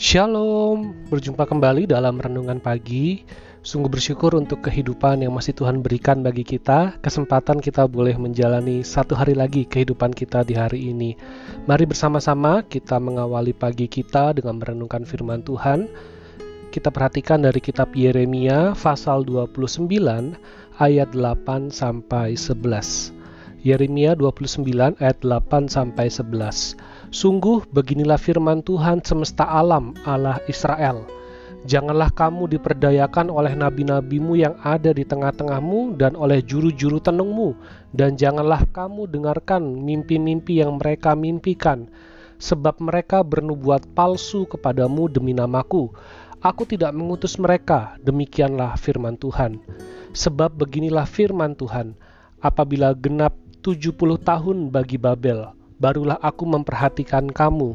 Shalom, berjumpa kembali dalam renungan pagi. Sungguh bersyukur untuk kehidupan yang masih Tuhan berikan bagi kita, kesempatan kita boleh menjalani satu hari lagi kehidupan kita di hari ini. Mari bersama-sama kita mengawali pagi kita dengan merenungkan firman Tuhan. Kita perhatikan dari kitab Yeremia pasal 29 ayat 8 sampai 11. Yeremia 29 ayat 8 sampai 11. Sungguh beginilah firman Tuhan semesta alam Allah Israel. Janganlah kamu diperdayakan oleh nabi-nabimu yang ada di tengah-tengahmu dan oleh juru-juru tenungmu, dan janganlah kamu dengarkan mimpi-mimpi yang mereka mimpikan, sebab mereka bernubuat palsu kepadamu demi namaku. Aku tidak mengutus mereka, demikianlah firman Tuhan. Sebab beginilah firman Tuhan, apabila genap 70 tahun bagi Babel, barulah aku memperhatikan kamu.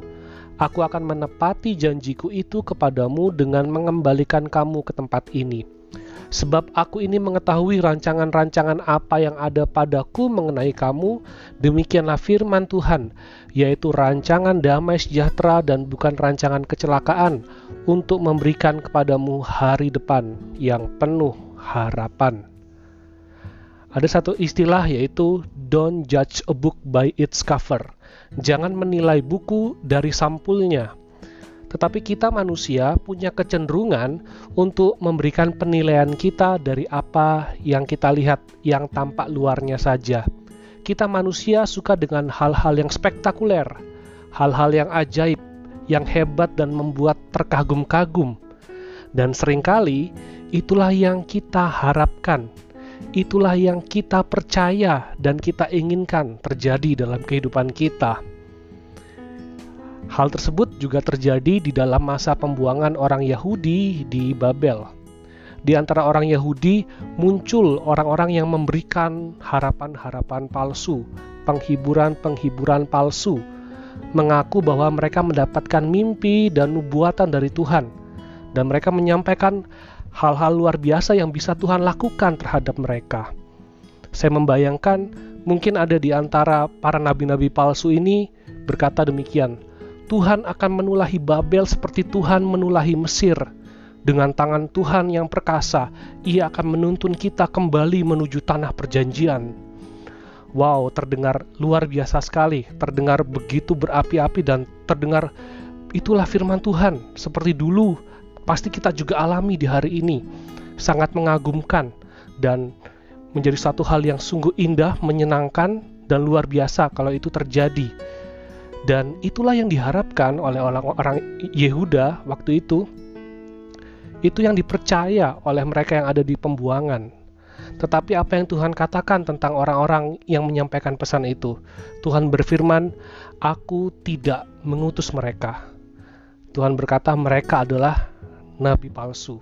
Aku akan menepati janjiku itu kepadamu dengan mengembalikan kamu ke tempat ini. Sebab aku ini mengetahui rancangan-rancangan apa yang ada padaku mengenai kamu, demikianlah firman Tuhan, yaitu rancangan damai sejahtera dan bukan rancangan kecelakaan, untuk memberikan kepadamu hari depan yang penuh harapan. Ada satu istilah yaitu don't judge a book by its cover. Jangan menilai buku dari sampulnya. Tetapi kita manusia punya kecenderungan untuk memberikan penilaian kita dari apa yang kita lihat yang tampak luarnya saja. Kita manusia suka dengan hal-hal yang spektakuler, hal-hal yang ajaib, yang hebat dan membuat terkagum-kagum. Dan sering kali itulah yang kita harapkan itulah yang kita percaya dan kita inginkan terjadi dalam kehidupan kita. Hal tersebut juga terjadi di dalam masa pembuangan orang Yahudi di Babel. Di antara orang Yahudi muncul orang-orang yang memberikan harapan-harapan palsu, penghiburan-penghiburan palsu, mengaku bahwa mereka mendapatkan mimpi dan nubuatan dari Tuhan, dan mereka menyampaikan hal-hal luar biasa yang bisa Tuhan lakukan terhadap mereka. Saya membayangkan mungkin ada di antara para nabi-nabi palsu ini berkata demikian, Tuhan akan menulahi Babel seperti Tuhan menulahi Mesir. Dengan tangan Tuhan yang perkasa, ia akan menuntun kita kembali menuju tanah perjanjian. Wow, terdengar luar biasa sekali, terdengar begitu berapi-api dan terdengar itulah firman Tuhan, seperti dulu pasti kita juga alami di hari ini. Sangat mengagumkan dan menjadi satu hal yang sungguh indah, menyenangkan, dan luar biasa kalau itu terjadi. Dan itulah yang diharapkan oleh orang-orang Yehuda waktu itu. Itu yang dipercaya oleh mereka yang ada di pembuangan. Tetapi apa yang Tuhan katakan tentang orang-orang yang menyampaikan pesan itu? Tuhan berfirman, "Aku tidak mengutus mereka." Tuhan berkata, "Mereka adalah nabi palsu.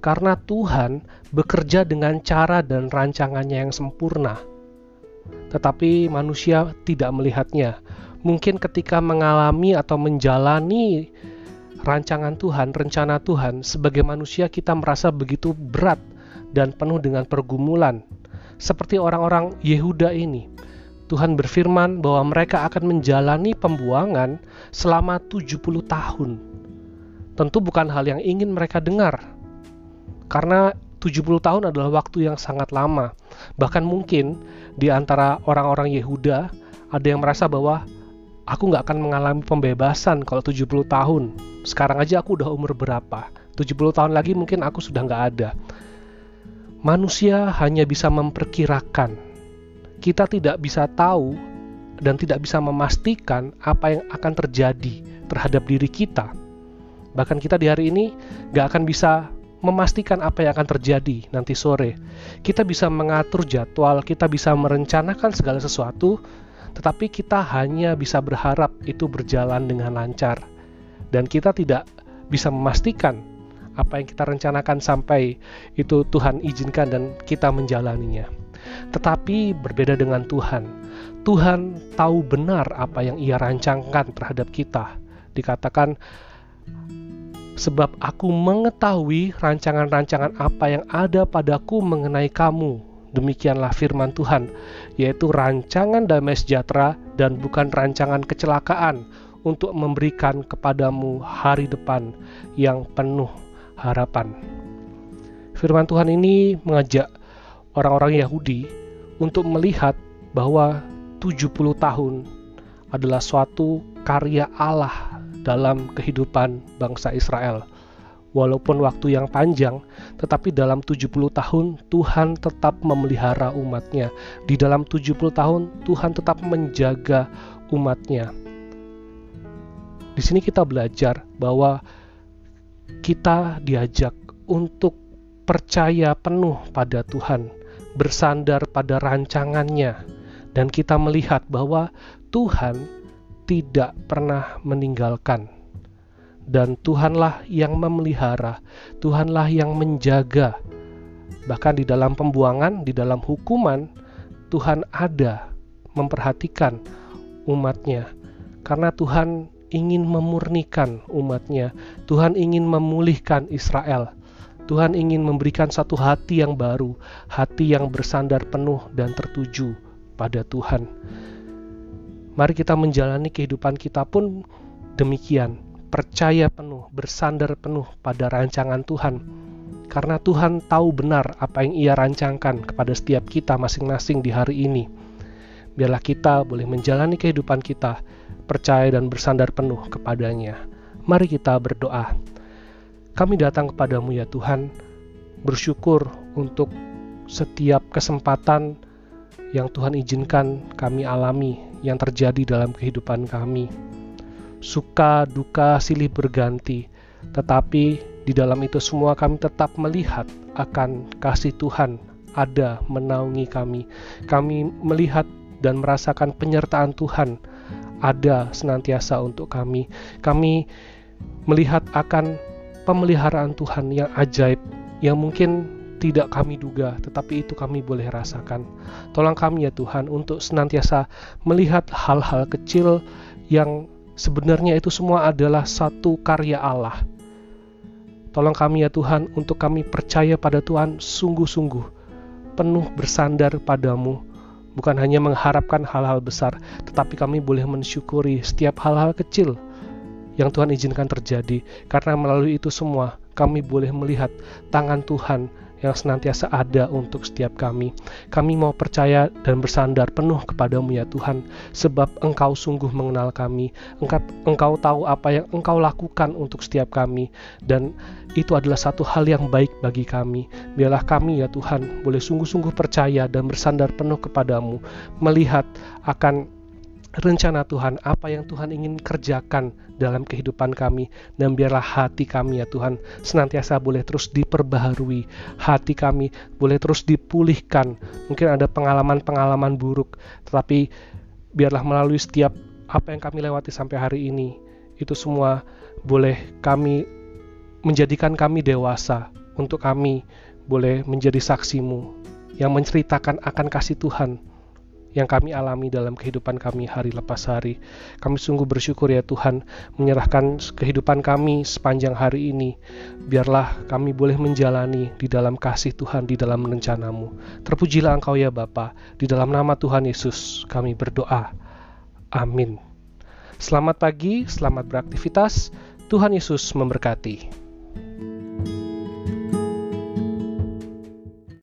Karena Tuhan bekerja dengan cara dan rancangannya yang sempurna. Tetapi manusia tidak melihatnya. Mungkin ketika mengalami atau menjalani rancangan Tuhan, rencana Tuhan, sebagai manusia kita merasa begitu berat dan penuh dengan pergumulan. Seperti orang-orang Yehuda ini, Tuhan berfirman bahwa mereka akan menjalani pembuangan selama 70 tahun tentu bukan hal yang ingin mereka dengar. Karena 70 tahun adalah waktu yang sangat lama. Bahkan mungkin di antara orang-orang Yehuda ada yang merasa bahwa aku nggak akan mengalami pembebasan kalau 70 tahun. Sekarang aja aku udah umur berapa? 70 tahun lagi mungkin aku sudah nggak ada. Manusia hanya bisa memperkirakan. Kita tidak bisa tahu dan tidak bisa memastikan apa yang akan terjadi terhadap diri kita Bahkan kita di hari ini gak akan bisa memastikan apa yang akan terjadi nanti sore. Kita bisa mengatur jadwal, kita bisa merencanakan segala sesuatu, tetapi kita hanya bisa berharap itu berjalan dengan lancar. Dan kita tidak bisa memastikan apa yang kita rencanakan sampai itu Tuhan izinkan dan kita menjalaninya. Tetapi berbeda dengan Tuhan. Tuhan tahu benar apa yang ia rancangkan terhadap kita. Dikatakan sebab aku mengetahui rancangan-rancangan apa yang ada padaku mengenai kamu. Demikianlah firman Tuhan, yaitu rancangan damai sejahtera dan bukan rancangan kecelakaan untuk memberikan kepadamu hari depan yang penuh harapan. Firman Tuhan ini mengajak orang-orang Yahudi untuk melihat bahwa 70 tahun adalah suatu karya Allah dalam kehidupan bangsa Israel. Walaupun waktu yang panjang, tetapi dalam 70 tahun Tuhan tetap memelihara umatnya. Di dalam 70 tahun Tuhan tetap menjaga umatnya. Di sini kita belajar bahwa kita diajak untuk percaya penuh pada Tuhan, bersandar pada rancangannya, dan kita melihat bahwa Tuhan tidak pernah meninggalkan dan Tuhanlah yang memelihara, Tuhanlah yang menjaga. Bahkan di dalam pembuangan, di dalam hukuman, Tuhan ada memperhatikan umatnya. Karena Tuhan ingin memurnikan umatnya, Tuhan ingin memulihkan Israel. Tuhan ingin memberikan satu hati yang baru, hati yang bersandar penuh dan tertuju pada Tuhan. Mari kita menjalani kehidupan kita pun demikian percaya penuh, bersandar penuh pada rancangan Tuhan. Karena Tuhan tahu benar apa yang Ia rancangkan kepada setiap kita masing-masing di hari ini. Biarlah kita boleh menjalani kehidupan kita percaya dan bersandar penuh kepadanya. Mari kita berdoa. Kami datang kepadamu ya Tuhan, bersyukur untuk setiap kesempatan yang Tuhan izinkan kami alami yang terjadi dalam kehidupan kami suka duka silih berganti, tetapi di dalam itu semua kami tetap melihat akan kasih Tuhan ada menaungi kami. Kami melihat dan merasakan penyertaan Tuhan ada senantiasa untuk kami. Kami melihat akan pemeliharaan Tuhan yang ajaib yang mungkin tidak kami duga, tetapi itu kami boleh rasakan. Tolong kami ya Tuhan untuk senantiasa melihat hal-hal kecil yang Sebenarnya itu semua adalah satu karya Allah. Tolong kami ya Tuhan untuk kami percaya pada Tuhan sungguh-sungguh, penuh bersandar padamu, bukan hanya mengharapkan hal-hal besar, tetapi kami boleh mensyukuri setiap hal-hal kecil yang Tuhan izinkan terjadi, karena melalui itu semua kami boleh melihat tangan Tuhan yang senantiasa ada untuk setiap kami. Kami mau percaya dan bersandar penuh kepadamu ya Tuhan, sebab Engkau sungguh mengenal kami. Engkau, engkau tahu apa yang Engkau lakukan untuk setiap kami, dan itu adalah satu hal yang baik bagi kami. Biarlah kami ya Tuhan boleh sungguh-sungguh percaya dan bersandar penuh kepadamu, melihat akan rencana Tuhan, apa yang Tuhan ingin kerjakan dalam kehidupan kami, dan biarlah hati kami ya Tuhan senantiasa boleh terus diperbaharui, hati kami boleh terus dipulihkan. Mungkin ada pengalaman-pengalaman buruk, tetapi biarlah melalui setiap apa yang kami lewati sampai hari ini, itu semua boleh kami menjadikan kami dewasa untuk kami boleh menjadi saksimu yang menceritakan akan kasih Tuhan yang kami alami dalam kehidupan kami hari lepas hari. Kami sungguh bersyukur ya Tuhan menyerahkan kehidupan kami sepanjang hari ini. Biarlah kami boleh menjalani di dalam kasih Tuhan, di dalam rencanamu. Terpujilah Engkau ya Bapa, di dalam nama Tuhan Yesus kami berdoa. Amin. Selamat pagi, selamat beraktivitas. Tuhan Yesus memberkati.